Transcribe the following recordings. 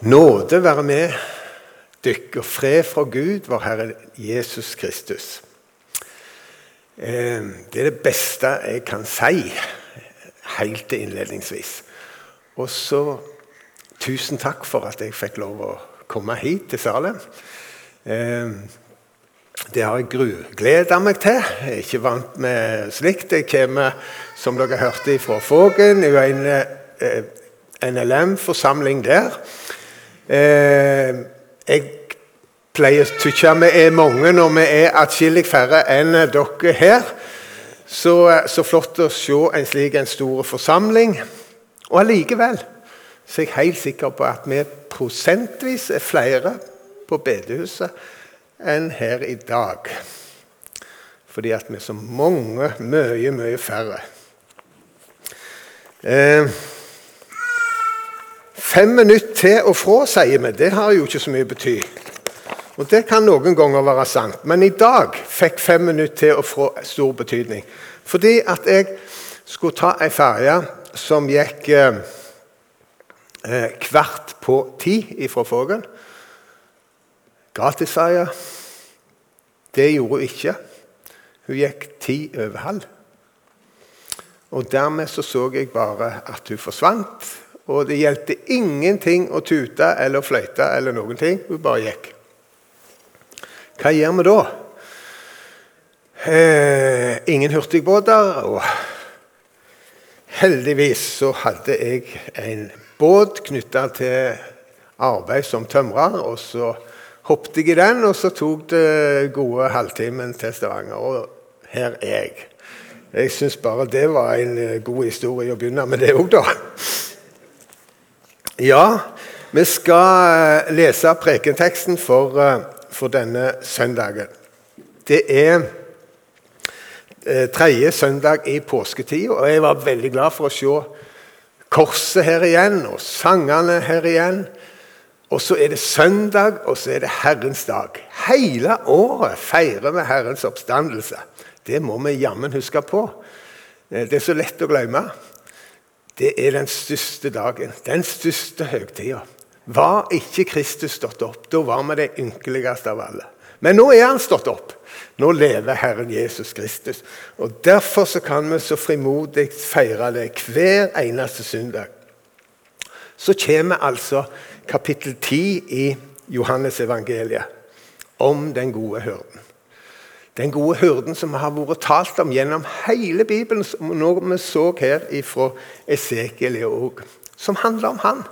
Nåde være med dykk og fred fra Gud, vår Herre Jesus Kristus. Eh, det er det beste jeg kan si helt innledningsvis. Og så tusen takk for at jeg fikk lov å komme hit til Salem. Eh, det har jeg grugleda meg til. Jeg er ikke vant med slikt. Jeg kommer, som dere hørte fra Fågen, i en eh, NLM-forsamling der. Eh, jeg pleier å tykke vi er mange når vi er atskillig færre enn dere her. Så, så, flott å se en slik en stor forsamling. Og allikevel så er jeg helt sikker på at vi prosentvis er flere på bedehuset enn her i dag. Fordi at vi er så mange, mye, mye færre. Eh, Fem minutter til og fra, sier vi. Det har jo ikke så mye å bety. Og Det kan noen ganger være sant, men i dag fikk fem minutter til og fra stor betydning. Fordi at jeg skulle ta ei ferje som gikk eh, eh, kvart på ti fra Fågen. Gratisferje. Det gjorde hun ikke. Hun gikk ti over halv. Og dermed så, så jeg bare at hun forsvant og det hjelpte ingenting å tute eller fløyte eller noen ting. Hun bare gikk. Hva gjør vi da? Eh, ingen hurtigbåter. Og heldigvis så hadde jeg en båt knytta til arbeid som tømrer. Og så hoppet jeg i den, og så tok det gode halvtimen til Stavanger. Og her er jeg. Jeg syns bare det var en god historie å begynne med det òg, da. Ja, vi skal eh, lese prekenteksten for, eh, for denne søndagen. Det er eh, tredje søndag i påsketida, og jeg var veldig glad for å se korset her igjen og sangene her igjen. Og så er det søndag, og så er det Herrens dag. Hele året feirer vi Herrens oppstandelse. Det må vi jammen huske på. Det er så lett å glemme det er den største dagen, den største høytida. Var ikke Kristus stått opp, da var vi det ynkeligste av alle. Men nå er han stått opp. Nå lever Herren Jesus Kristus. Og Derfor så kan vi så frimodig feire det hver eneste søndag. Så kommer altså kapittel 10 i Johannes evangeliet om den gode hyrden. Den gode hyrden som har vært talt om gjennom hele Bibelen, som vi så her fra Esekiel òg, som handler om han.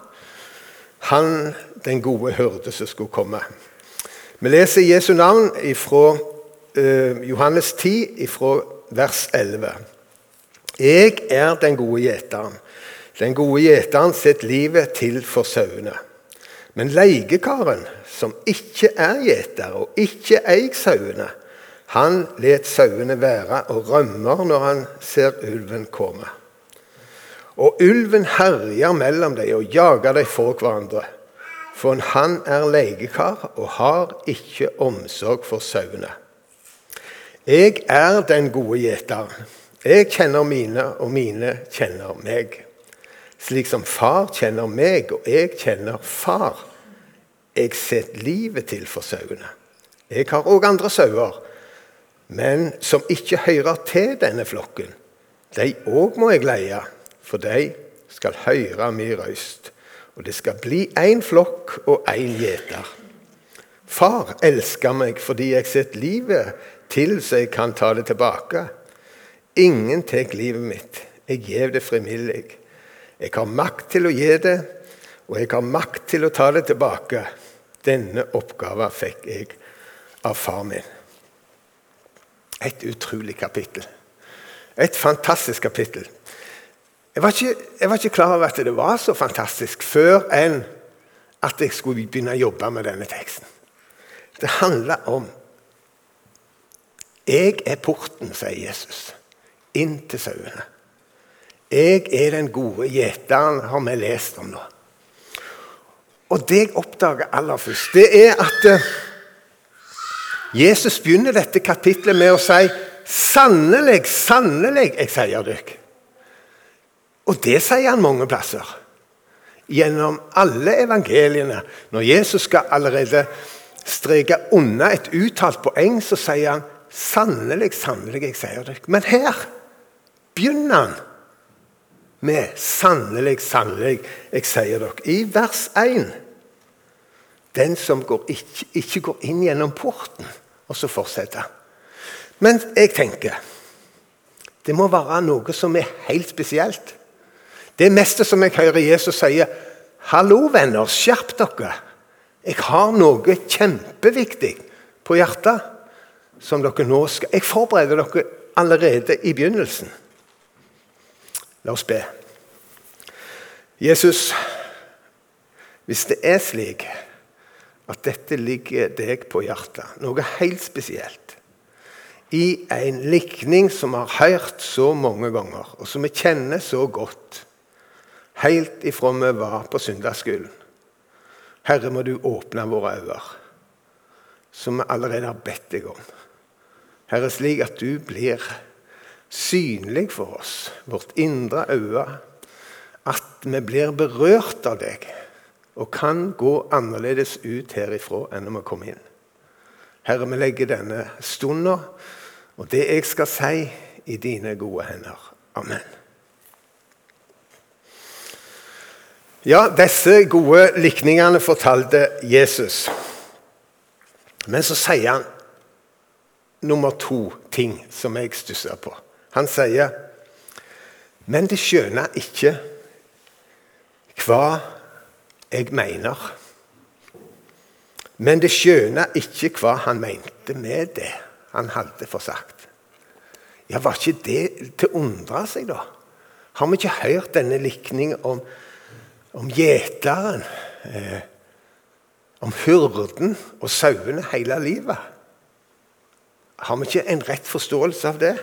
Han, den gode hyrde som skulle komme. Vi leser Jesu navn fra uh, Johannes 10, fra vers 11. Jeg er den gode gjeteren. Den gode gjeteren setter livet til for sauene. Men leiekaren, som ikke er gjeter og ikke eier sauene, han let sauene være og rømmer når han ser ulven komme. Og ulven herjer mellom dem og jager dem fra hverandre. For han er legekar og har ikke omsorg for sauene. Jeg er den gode gjeteren. Jeg kjenner mine, og mine kjenner meg. Slik som far kjenner meg, og jeg kjenner far. Jeg setter livet til for sauene. Jeg har òg andre sauer men som ikke hører til denne flokken. De òg må jeg leie, for de skal høre min røyst. Og det skal bli én flokk og én gjeter. Far elsker meg fordi jeg setter livet til så jeg kan ta det tilbake. Ingen tar livet mitt. Jeg gir det frivillig. Jeg har makt til å gi det, og jeg har makt til å ta det tilbake. Denne oppgaven fikk jeg av far min. Et utrolig kapittel. Et fantastisk kapittel. Jeg var, ikke, jeg var, ikke, klar over at det var så fantastisk før enn at jeg skulle begynne å jobbe med denne teksten. Det handler om Jeg er porten, sier Jesus, inn til sauene. Jeg er den gode gjeteren, har vi lest om nå. Og det jeg oppdager aller først, det er at eh, Jesus begynner dette kapitlet med å si 'Sannelig, sannelig, jeg sier dere'. Og det sier han mange plasser. gjennom alle evangeliene. Når Jesus skal allerede streke unna et uttalt poeng, så sier han sannelig, sannelig, jeg sier dere. Men her begynner han med 'sannelig, sannelig, jeg sier dere'. I vers 1. Den som går ikke, ikke, går inn gjennom porten. Og så fortsetter. Men jeg tenker det må være noe som er helt spesielt. Det meste som jeg hører Jesus sier 'Hallo, venner, skjerp dere'. Jeg har noe kjempeviktig på hjertet som dere nå skal Jeg forbereder dere allerede i begynnelsen. La oss be. Jesus, hvis det er slik at dette ligger deg på hjertet, noe helt spesielt, i en likning som vi har hørt så mange ganger, og som vi kjenner så godt, helt ifra vi var på søndagsskolen. Herre, må du åpne våre øyne, som vi allerede har bedt deg om. Herre, slik at du blir synlig for oss, vårt indre øye, at vi blir berørt av deg og kan gå annerledes ut herifra enn når vi kom inn. Herre, vi legger denne stunda og det jeg skal si, i dine gode hender. Amen. Ja, disse gode likningene fortalte Jesus. Men så sier han nummer to ting som jeg stusser på. Han sier Men de skjønner ikke hva jeg mener. Men det skjønner ikke hva han mente med det han hadde for sagt. Ja, Var ikke det til å undre seg, da? Har vi ikke hørt denne likningen om om gjeteren, eh, om hyrden og sauene hele livet. Har vi ikke en rett forståelse av det?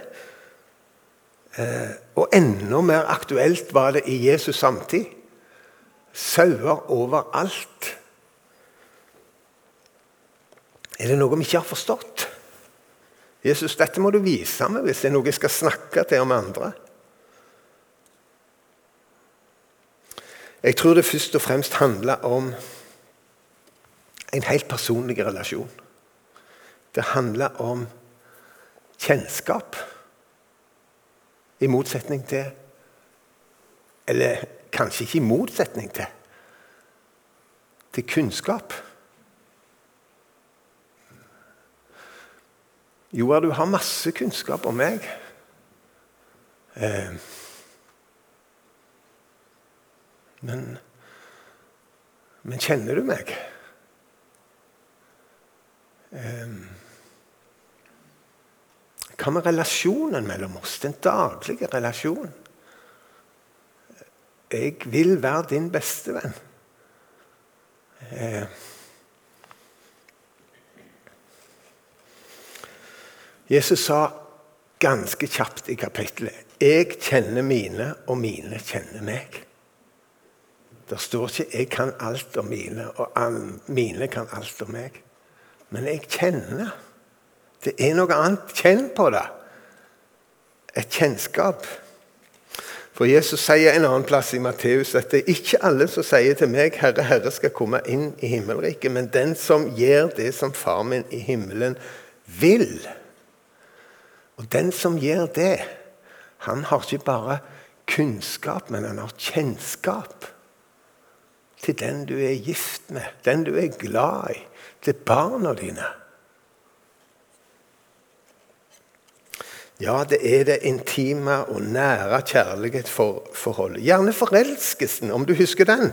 Eh, og enda mer aktuelt var det i Jesus samtid. Sauer overalt. Er det noe vi ikke har forstått? Jesus, dette må du vise meg hvis det er noe jeg skal snakke til om andre. Jeg tror det først og fremst handler om en helt personlig relasjon. Det handler om kjennskap. I motsetning til Eller kanskje ikke i motsetning til til kunnskap. Joar, du har masse kunnskap om meg. Eh, Men, men kjenner du meg? Eh, hva med relasjonen mellom oss? Den daglige relasjonen? Jeg vil være din bestevenn. Eh, Jesus sa ganske kjapt i kapittelet 'Jeg kjenner mine, og mine kjenner meg'. Det står ikke 'jeg kan alt om mine', og 'mine kan alt om meg'. Men jeg kjenner. Det er noe annet. Kjenn på det. Et kjennskap. For Jesus sier en annen plass i Matteus at det er ikke alle som sier til meg 'Herre, Herre' skal komme inn i himmelriket, men den som gjør det som far min i himmelen vil. Og den som gjør det, han har ikke bare kunnskap, men han har kjennskap til den du er gift med, den du er glad i, til barna dine. Ja, det er det intime og nære kjærlighetsforholdet. Gjerne forelskelsen, om du husker den.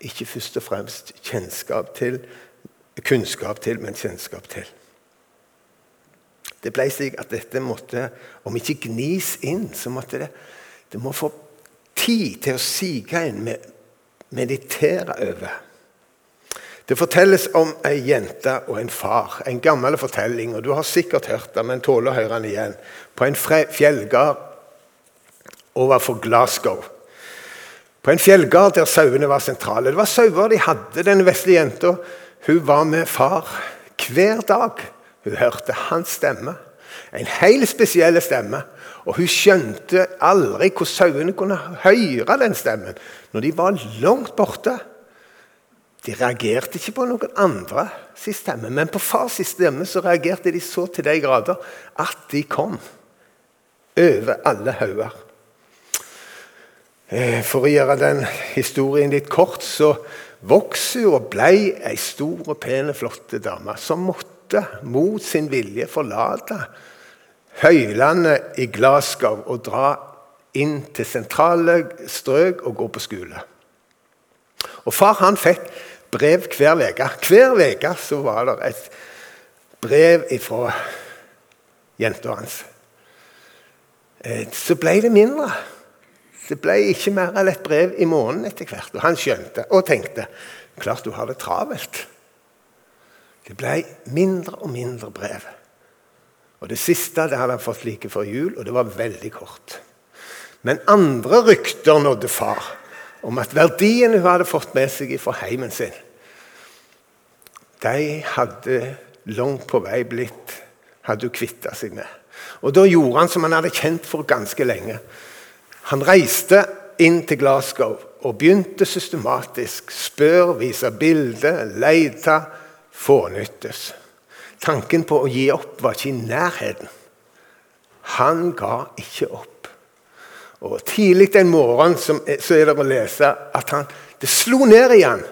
Ikke først og fremst kjennskap til, kunnskap til, men kjennskap til. Det ble slik at dette måtte, om ikke gnis inn, så måtte det, det må få tid til å sige inn, meditere over. Det fortelles om ei jente og en far. En gammel fortelling. og Du har sikkert hørt det, men tåler å høre den igjen. På en fjellgard overfor Glasgow. På en fjellgard der sauene var sentrale. Det var sauer de hadde, den vesle jenta. Hun var med far hver dag. Hun hørte hans stemme. En helt spesiell stemme. Og hun skjønte aldri hvordan sauene kunne høre den stemmen når de var langt borte. De reagerte ikke på noen andre sin stemme, men på fars stemme så reagerte de så til de grader at de kom over alle hauger. Eh, for å gjøre den historien litt kort, så vokste og ble ei stor og pen, flott dame som måtte mot sin vilje forlate høylandet i Glasgow og dra inn til sentrale strøk og gå på skole. Og Far han fikk brev hver uke. Hver uke var det et brev fra jenta hans. Eh, så ble det mindre. Det ble ikke mer enn et brev i måneden etter hvert. Og han skjønte og tenkte klart du har det travelt. Det ble mindre og mindre brev. Og Det siste det hadde han fått like før jul, og det var veldig kort. Men andre rykter nådde far om at verdiene hun hadde fått med seg fra heimen sin, de hadde langt på vei blitt hadde hun kvitta seg med. Og Da gjorde han som han hadde kjent for ganske lenge. Han reiste inn til Glasgow og begynte systematisk. Spør, vise bilder, lete, fånyttes. Tanken på å gi opp var ikke i nærheten. Han ga ikke opp. Og Tidlig en morgen så er det å lese at han, det slo ned igjen.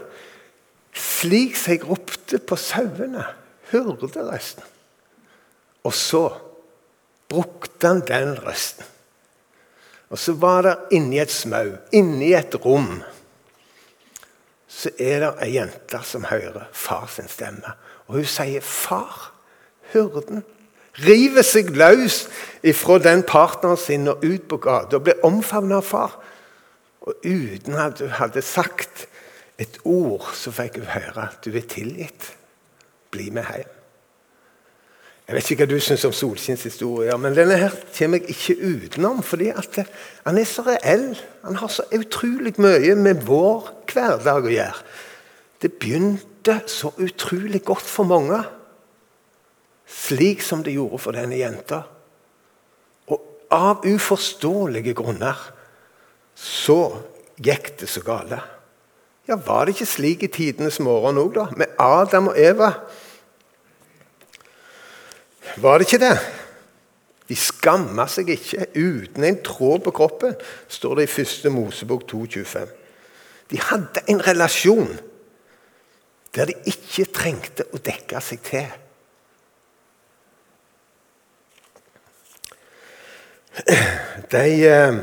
slik som jeg ropte på sauene, hyrderøsten. Og så brukte han den røsten. Og så var det inni et smau, inni et rom, så er det ei jente som hører far sin stemme. Og hun sier, 'Far, hyrden' river seg løs ifra den partneren sin og ut på gata og blir omfavnet av far. Og uten at du hadde sagt et ord, så fikk hun høre at du er tilgitt. Bli med hjem. Jeg vet ikke hva du syns om Solskinns historie, men denne her kommer jeg ikke utenom. fordi han er så reell. Han har så utrolig mye med vår hverdag å gjøre. Det begynte så utrolig godt for mange slik som det gjorde for denne jenta. Og av uforståelige grunner så gikk det så gale. Ja, Var det ikke slik i tidenes morgen òg, da? Med Adam og Eva? Var det ikke det? De skamma seg ikke uten en tråd på kroppen, står det i 1. Mosebok 2,25. De hadde en relasjon der de ikke trengte å dekke seg til. De eh,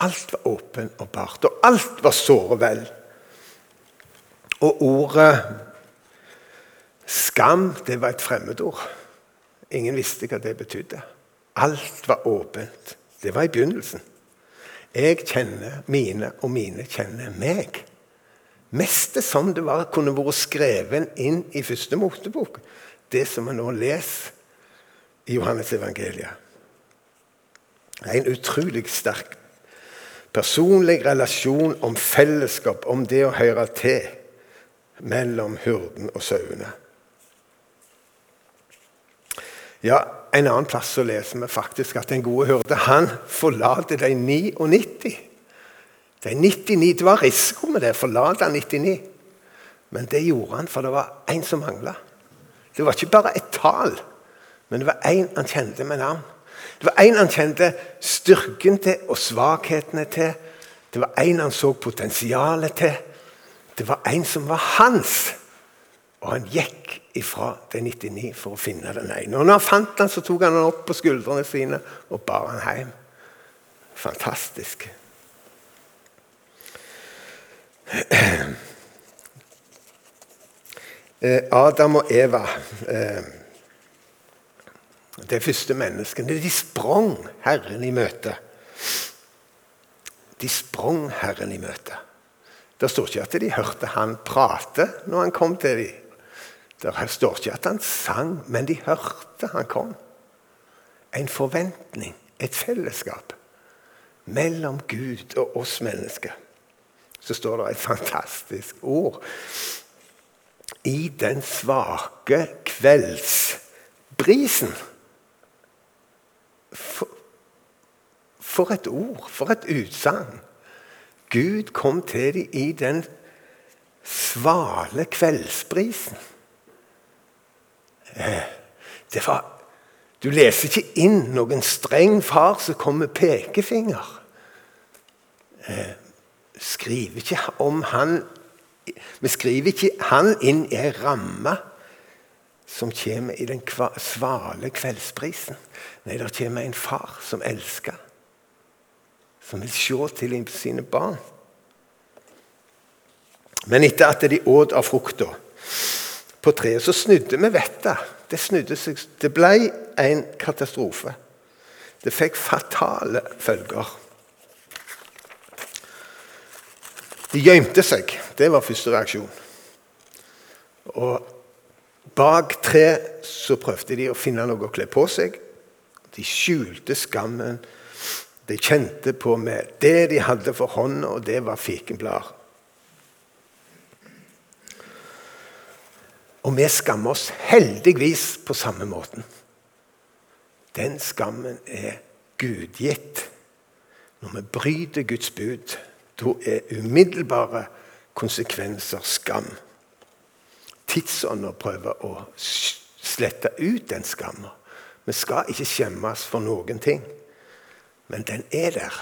Alt var åpent og og alt var såre vel. Og ordet skam, det var et fremmedord. Ingen visste hva det betydde. Alt var åpent. Det var i begynnelsen. Jeg kjenner mine, og mine kjenner meg. Mest som det var, kunne vært skrevet inn i første Motebok, det som vi nå leser i Johannes evangeliet. En utrolig sterk personlig relasjon om fellesskap, om det å høre til mellom hurden og sauene. Ja, En annen plass så leser vi faktisk at den gode hyrde han forlater de 99. De 99, Det var risiko med det, forlate 99. Men det gjorde han, for det var én som mangla. Det var ikke bare et tall. Men det var én han kjente med navn. Det var én han kjente styrken til og svakhetene til. Det var én han så potensialet til. Det var en som var hans. Og han gikk ifra de 99 for å finne den ene. Og når han fant den, så tok han den opp på skuldrene sine og bar han hjem. Fantastisk. Eh, Adam og Eva eh, de første menneskene. De sprang Herren i møte. De sprang Herren i møte. Det står ikke at de hørte han prate når han kom til dem. Det står ikke at han sang, men de hørte han kom. En forventning, et fellesskap mellom Gud og oss mennesker. Så står det et fantastisk ord. I den svake kveldsbrisen for et ord, for et utsagn. Gud kom til dem i den svale kveldsbrisen. Eh, det var, du leser ikke inn noen streng far som kom med pekefinger. Eh, skriver ikke om han Vi skriver ikke han inn i ei ramme som kommer i den svale kveldsprisen. Nei, det kommer en far som elsker, som vil se til sine barn. Men etter at de åt av frukta på treet, så snudde vi vettet. Det snudde seg. Det ble en katastrofe. Det fikk fatale følger. De gjemte seg. Det var første reaksjon. Og bak tre så prøvde de å finne noe å kle på seg. De skjulte skammen. De kjente på med det de hadde for hånda, og det var fikenblader. Og vi skammer oss heldigvis på samme måten. Den skammen er gudgitt. Når vi bryter Guds bud, da er umiddelbare konsekvenser skam. Tidsånder prøver å slette ut den skammen. Vi skal ikke skjemmes for noen ting. Men den er der,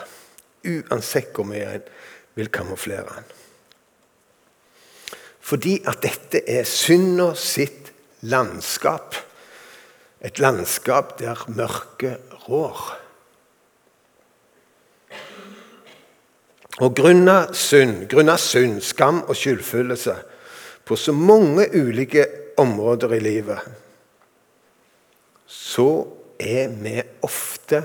uansett hvor mye en vil kamuflere den. Fordi at dette er synda sitt landskap. Et landskap der mørket rår. Og grunna synd, grunna synd, skam og skyldfølelse på så mange ulike områder i livet, så er vi ofte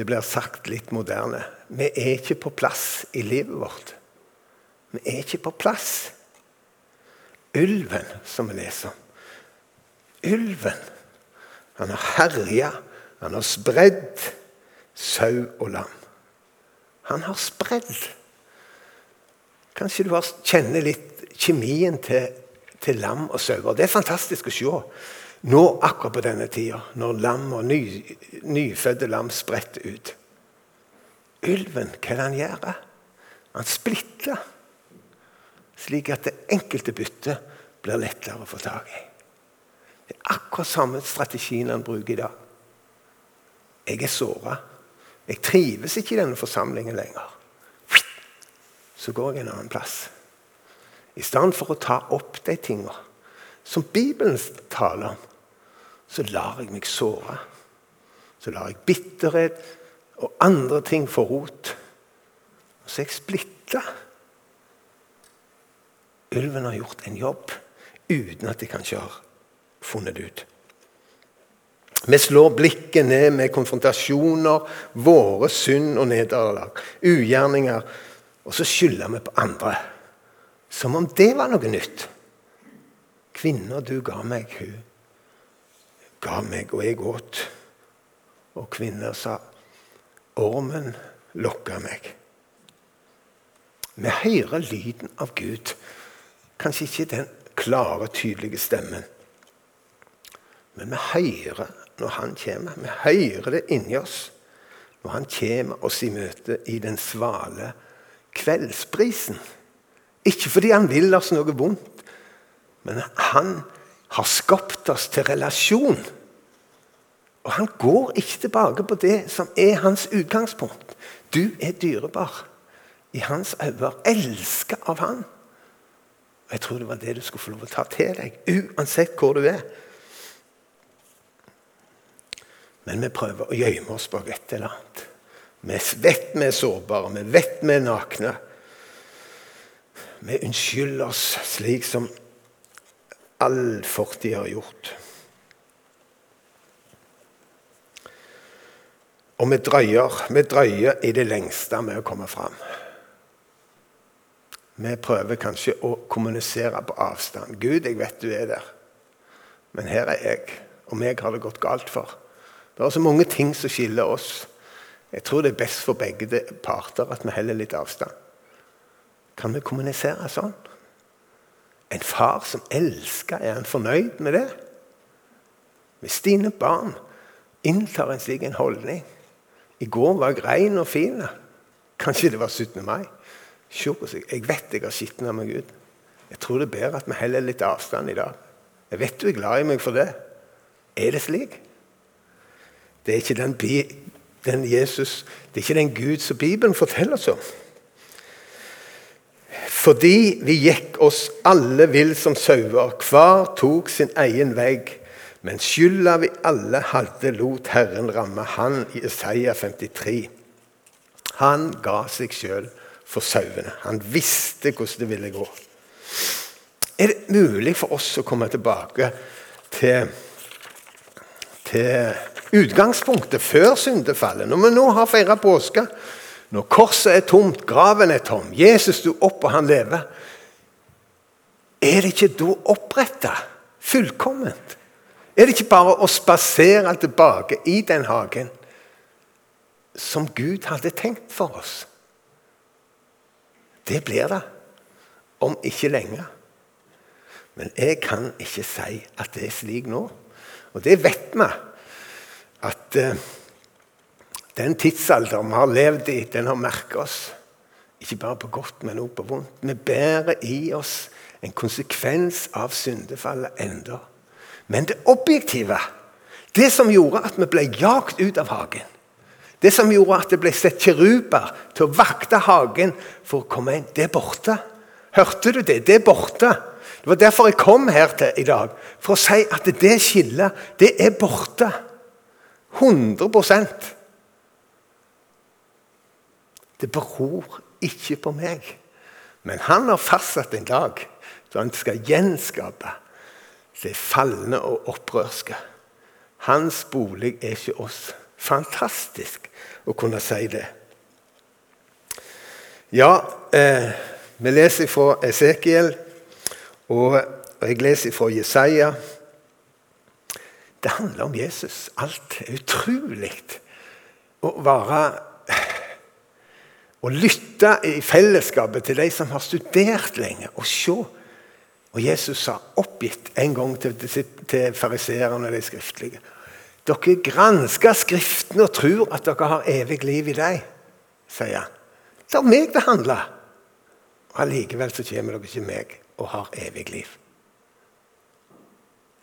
Det blir sagt litt moderne. Vi er ikke på plass i livet vårt. Vi er ikke på plass. Ulven, som vi leser om. Ulven. Han har herja, han har spredd sau og lam. Han har spredd. Kanskje du kjenner litt kjemien til, til lam og sauer. Det er fantastisk å se nå akkurat på denne tida, når lam og ny, nyfødte lam spretter ut. Ulven, hva er det han gjør? Han splitter slik at det enkelte byttet blir lettere å få tak i. Det er akkurat samme strategien han bruker i dag. Jeg er såra. Jeg trives ikke i denne forsamlingen lenger. Så går jeg en annen plass. I stedet for å ta opp de tingene som Bibelen taler om, så lar jeg meg såre. Så lar jeg bitterhet og andre ting få rot. Så er jeg splitta. Ulven har gjort en jobb uten at de kanskje har funnet det ut. Vi slår blikket ned med konfrontasjoner, våre synd og nederlag, ugjerninger, og så skylder vi på andre. Som om det var noe nytt. Kvinna du ga meg, hun ga meg, og jeg åt. Og kvinner sa, ormen lokka meg. Vi hører lyden av Gud Kanskje ikke den klare, tydelige stemmen. Men vi hører når han kommer. Vi hører det inni oss når han kommer oss i møte i den svale kveldsprisen. Ikke fordi han vil oss noe vondt, men han har skapt oss til relasjon. Og han går ikke tilbake på det som er hans utgangspunkt. Du er dyrebar i hans øyne, elsket av han. Og Jeg tror det var det du skulle få lov å ta til deg, uansett hvor du er. Men vi prøver å gjemme oss bak et eller annet. Vi vet vi er sårbare, vi vet vi er nakne. Vi unnskylder oss slik som all fortid har gjort. Og vi drøyer, vi drøyer i det lengste med å komme fram. Vi prøver kanskje å kommunisere på avstand. 'Gud, jeg vet du er der, men her er jeg.' Og meg har det gått galt for. Det er så mange ting som skiller oss. Jeg tror det er best for begge parter at vi heller litt avstand. Kan vi kommunisere sånn? En far som elsker, er han fornøyd med det? Hvis dine barn inntar en slik en holdning. I går var jeg ren og fin. Kanskje det var 17. mai. Jeg vet jeg har skitna meg ut. Jeg tror det er bedre at vi heller litt avstand i dag. Jeg vet du er glad i meg for det. Er det slik? Det er ikke den, den Jesus, det er ikke den Gud som Bibelen forteller oss om. Fordi vi gikk oss alle vill som sauer, hver tok sin egen vegg. Men skylda vi alle hadde, lot Herren ramme han i Isaiah 53. Han ga seg sjøl for sauene. Han visste hvordan det ville gå. Er det mulig for oss å komme tilbake til, til utgangspunktet før syndefallet? Når vi nå har feira påske, når korset er tomt, graven er tom, Jesus sto opp og han lever, er det ikke da oppretta fullkomment? Er det ikke bare å spasere tilbake i den hagen som Gud hadde tenkt for oss? Det blir det om ikke lenge. Men jeg kan ikke si at det er slik nå. Og det vet vi. At uh, den tidsalderen vi har levd i, den har merka oss. Ikke bare på godt, men også på vondt. Vi bærer i oss en konsekvens av syndefallet enda. Men det objektive, det som gjorde at vi ble jagt ut av hagen, det som gjorde at det ble sett kiruber til å vakte hagen for å komme inn, det er borte. Hørte du det? Det er borte. Det var derfor jeg kom her til i dag. For å si at det skillet, det er borte. 100 Det beror ikke på meg. Men han har fastsatt en dag da han skal gjenskape det falne og opprørske. Hans bolig er ikke oss. Fantastisk å kunne si det. Ja, eh, vi leser fra Esekiel, og jeg leser fra Jesaja. Det handler om Jesus. Alt utrolig. Å være Å lytte i fellesskapet til de som har studert lenge, og se. Og Jesus sa oppgitt en gang til, til, fariseerne og de skriftlige dere gransker Skriftene og tror at dere har evig liv i dem, sier han. Det er meg det handler. Og Allikevel så kommer dere ikke meg og har evig liv.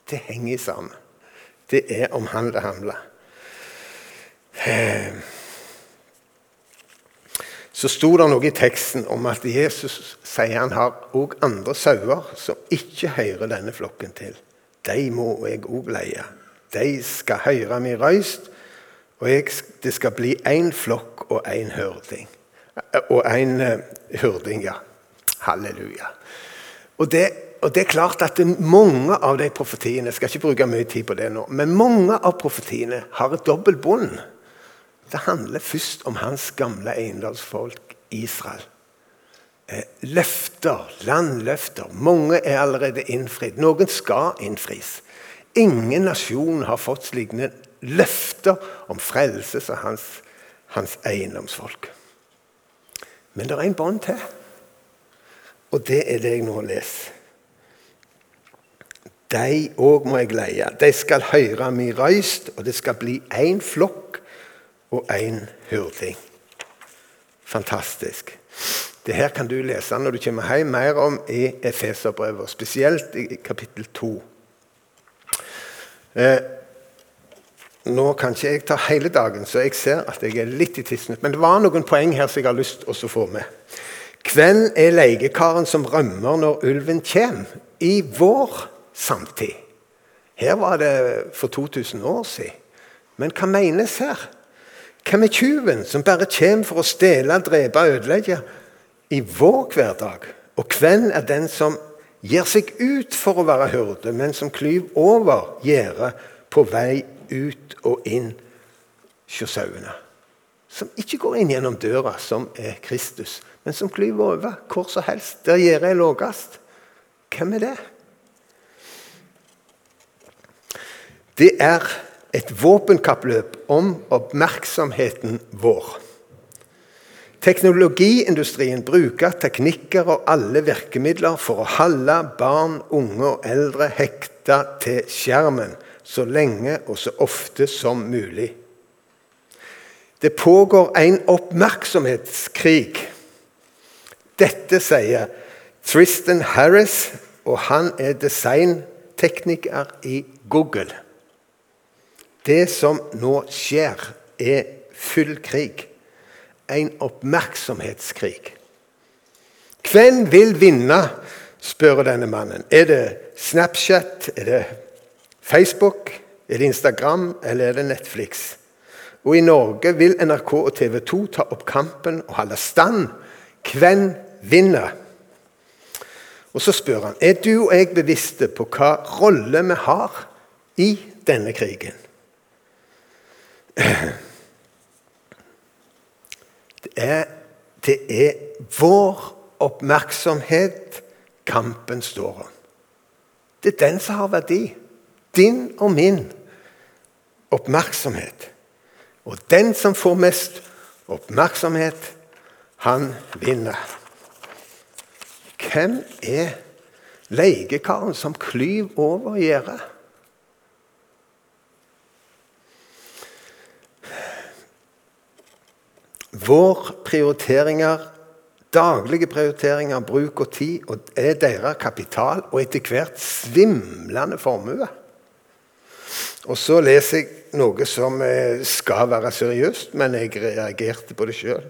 Det henger sammen. Det er om han det handler. Eh, så sto det noe i teksten om at Jesus sier han har òg andre sauer som ikke hører denne flokken til. De må jeg òg leie. De skal høre min røyst, og jeg, det skal bli én flokk og én hørding. Og én hurding, ja. Halleluja. Og det, og det, er klart at mange av de profetiene Jeg skal ikke bruke mye tid på det nå, men mange av profetiene har et dobbelt bånd. Det handler først om hans gamle eiendomsfolk Israel. Eh, løfter, landløfter. Mange er allerede innfridd. Noen skal innfris. Ingen nasjon har fått slike løfter om frelse som hans, hans eiendomsfolk. Men det er en bånd til, og det er det jeg nå leser. De òg må jeg leie. De skal høre min røyst, og det skal bli én flokk og én hyrding. Fantastisk. Det her kan du lese når du kommer hjem mer om i Efeserbrevet, spesielt i kapittel 2. Eh, nå kan ikke jeg ta hele dagen, så jeg ser at jeg er litt i tidsnød. Men det var noen poeng her som jeg har lyst til å få med. Hvem er leiekaren som rømmer når ulven kommer? I vår samtid. Her var det for 2000 år siden. Men hva menes her? Hvem er tyven som bare kommer for å stjele, drepe og ødelegge i vår hverdag? Og hvem er den som gir seg ut for å være hyrde, men som klyver over gjerdet på vei ut og inn hos sauene. Som ikke går inn gjennom døra, som er Kristus, men som klyver over hvor som helst, der gjerdet er lavest. Hvem er det? Det er et våpenkappløp om oppmerksomheten vår. Teknologiindustrien bruker teknikker og alle virkemidler for å holde barn, unge og eldre hekta til skjermen så lenge og så ofte som mulig. Det pågår en oppmerksomhetskrig. Dette sier Tristan Harris, og han er designtekniker i Google. Det som nå skjer, er full krig. En oppmerksomhetskrig. Hvem vil vinne, spør denne mannen. Er det Snapchat, er det Facebook, er det Instagram eller er det Netflix? Og i Norge vil NRK og TV 2 ta opp kampen og holde stand. Hvem vinner? Og Så spør han er du og jeg bevisste på hva rolle vi har i denne krigen. Det er, det er vår oppmerksomhet kampen står om. Det er den som har verdi. Din og min oppmerksomhet. Og den som får mest oppmerksomhet, han vinner. Hvem er leiekaren som klyver over gjerdet? Vår prioriteringer Daglige prioriteringer, bruk og tid er deres kapital og etter hvert svimlende formue. Og så leser jeg noe som eh, skal være seriøst, men jeg reagerte på det sjøl.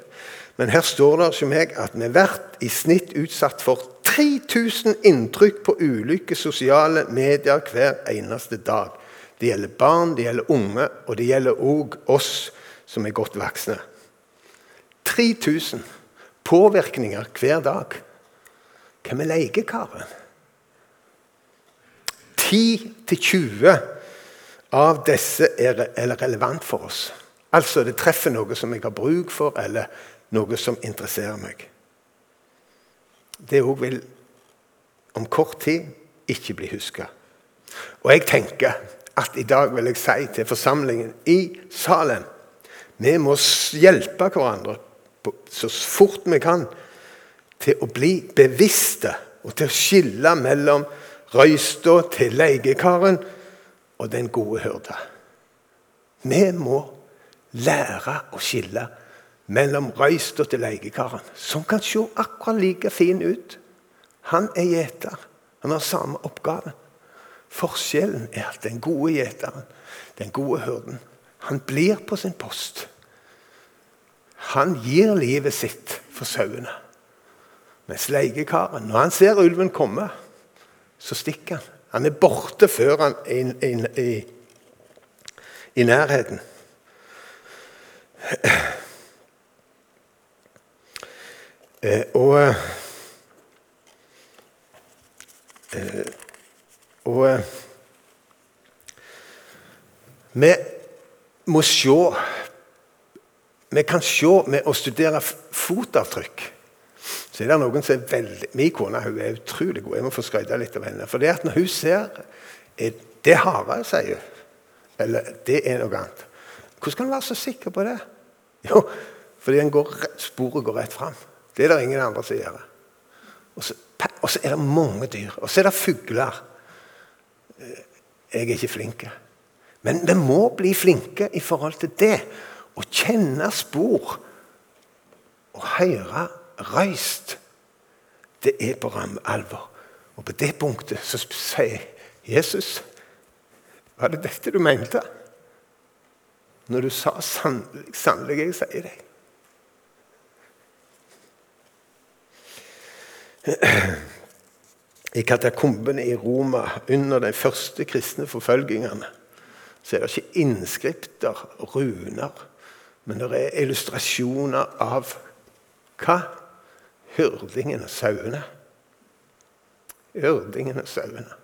Men her står det som meg at vi blir i snitt utsatt for 3000 inntrykk på ulike sosiale medier hver eneste dag. Det gjelder barn, det gjelder unge, og det gjelder òg oss som er godt voksne. 3000 påvirkninger hver dag. Hvem er leiekaren? 10-20 av disse er relevant for oss. Altså det treffer noe som jeg har bruk for, eller noe som interesserer meg. Det òg vil om kort tid ikke bli huska. Og jeg tenker at i dag vil jeg si til forsamlingen i Salem vi må hjelpe hverandre så fort vi kan til å bli bevisste og til å skille mellom røysta til leiekaren og den gode hyrde. Vi må lære å skille mellom røysta til leiekaren, som kan se akkurat like fin ut. Han er gjeter. Han har samme oppgave. Forskjellen er at den gode gjeteren, den gode hyrden, han blir på sin post. Han gir livet sitt for sauene. Mens leiekaren, når han ser ulven komme, så stikker han. Han er borte før han er i, i, i nærheten. Eh, og eh, Og eh, vi må se vi kan se med å studere fotavtrykk så er det noen som er veldig Min kone hun er utrolig god. Jeg må få skryte litt av henne. For det at når hun ser er Det hare, sier hun. Eller det er noe annet. Hvordan kan du være så sikker på det? Jo, fordi går, sporet går rett fram. Det er det ingen andre som gjør. Og så, og så er det mange dyr. Og så er det fugler. Eh, jeg er ikke flink. Men vi må bli flinke i forhold til det å kjenne spor og høre røyst, det er på ramme alvor. Og på det punktet så sier Jesus Var det dette du mente? Når du sa sannelig, sannelig, jeg sier deg. I katakombene i Roma under de første kristne forfølgingene så er det ikke innskripter, runer, men det er illustrasjoner av hva? Hyrdingen og sauene. Hyrdingen og sauene.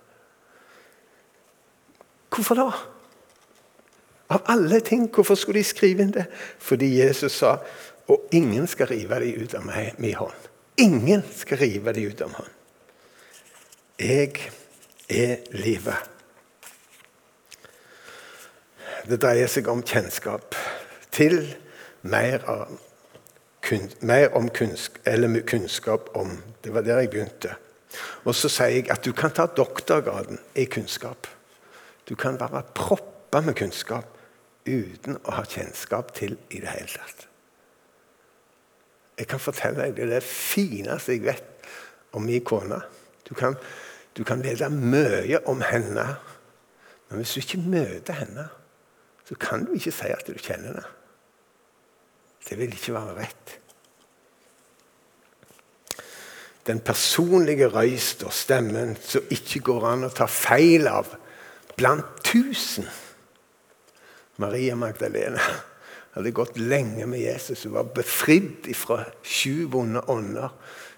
Hvorfor da? Av alle ting, hvorfor skulle de skrive inn det? Fordi Jesus sa og ingen skal rive dem ut av meg, min hånd. Ingen skal rive dem ut av hånd. Jeg er livet. Det dreier seg om kjennskap til mer, av, kun, mer om kunnskap, kunnskap om Det var der jeg begynte. Og så sier jeg at du kan ta doktorgraden i kunnskap. Du kan være proppa med kunnskap uten å ha kjennskap til i det hele tatt. Jeg kan fortelle deg det det fineste jeg vet om min kone. Du kan, du kan vite mye om henne, men hvis du ikke møter henne, så kan du ikke si at du kjenner henne. Det vil ikke være rett. Den personlige røyst og stemmen som ikke går an å ta feil av blant tusen. Maria Magdalena hadde gått lenge med Jesus. Hun var befridd fra sju vonde ånder.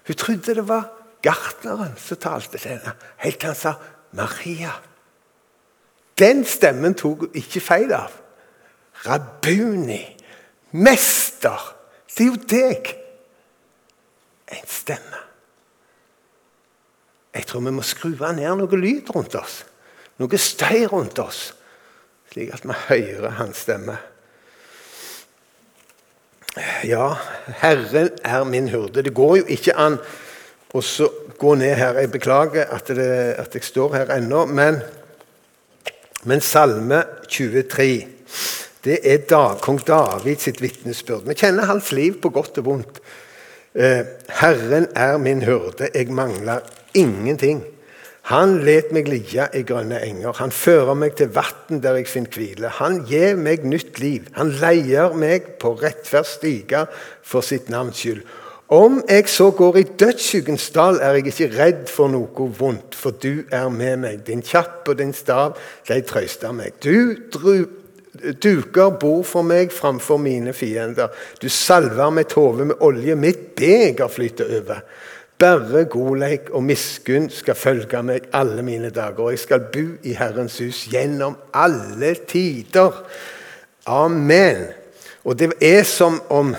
Hun trodde det var gartneren som talte til henne, helt til han sa 'Maria'. Den stemmen tok hun ikke feil av. Rabuni. Mester! Det er jo deg! En stemme. Jeg tror vi må skru ned noe lyd rundt oss. Noe støy rundt oss, slik at vi hører hans stemme. Ja, Herren er min hurde. Det går jo ikke an å gå ned her. Jeg beklager at, det, at jeg står her ennå, men, men Salme 23 det er da, kong David sitt vitnesbyrd. Vi kjenner hans liv på godt og vondt. Eh, Herren er min hyrde, jeg mangler ingenting. Han let meg ligge i grønne enger. Han fører meg til vann der jeg finner hvile. Han gir meg nytt liv. Han leier meg på rettferd stiger for sitt navns skyld. Om jeg så går i dødsskyggens dal, er jeg ikke redd for noe vondt, for du er med meg. Din kjapp og din stav, de trøster meg. Du duker bord for meg framfor mine fiender. Du salver mitt hode med olje, mitt beger flyter over. Bare godleik og miskunn skal følge meg alle mine dager, og jeg skal bo i Herrens hus gjennom alle tider. Amen. Og det er som om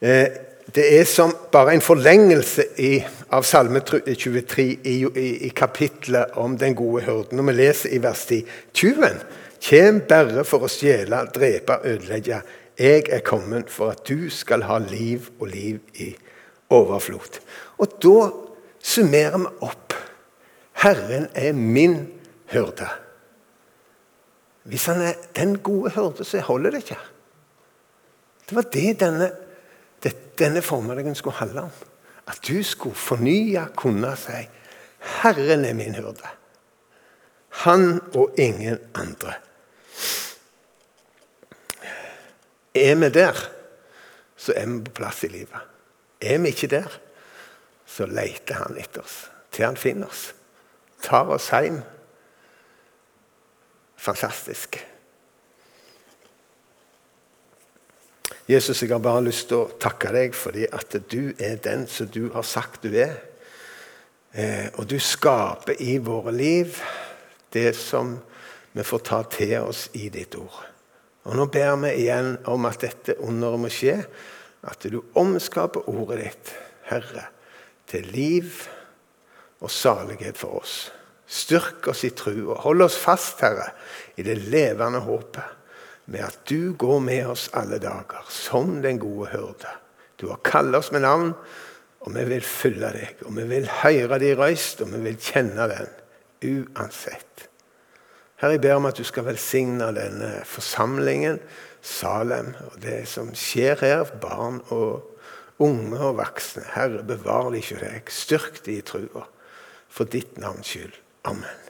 eh, Det er som bare en forlengelse i, av Salme 23 i, i, i kapitlet om den gode hyrden. Når vi leser i vers 10 Tyven Kjem bare for å stjele, drepe, ødelegge. Jeg er kommet for at du skal ha liv og liv i overflod. Og da summerer vi opp. Herren er min hyrde. Hvis han er den gode hyrde, så holder det ikke. Det var det denne, denne formiddagen skulle handle om. At du skulle fornye, kunne si 'Herren er min hyrde'. Han og ingen andre. Er vi der, så er vi på plass i livet. Er vi ikke der, så leter han etter oss til han finner oss. Tar oss hjem. Fantastisk. Jesus, jeg har bare lyst til å takke deg fordi at du er den som du har sagt du er. Eh, og du skaper i våre liv det som vi får ta til oss i ditt ord. Og Nå ber vi igjen om at dette underet må skje, at du omskaper ordet ditt, Herre, til liv og salighet for oss. Styrk oss i trua. hold oss fast, Herre, i det levende håpet med at du går med oss alle dager, som den gode hyrde. Du har kalt oss med navn, og vi vil følge deg. Og vi vil høre din røyst, og vi vil kjenne den uansett. Herre, jeg ber om at du skal velsigne denne forsamlingen, Salem, og det som skjer her, barn og unge og voksne. Herre, bevar de ikke deg. Styrk de i trua. For ditt navns skyld. Amen.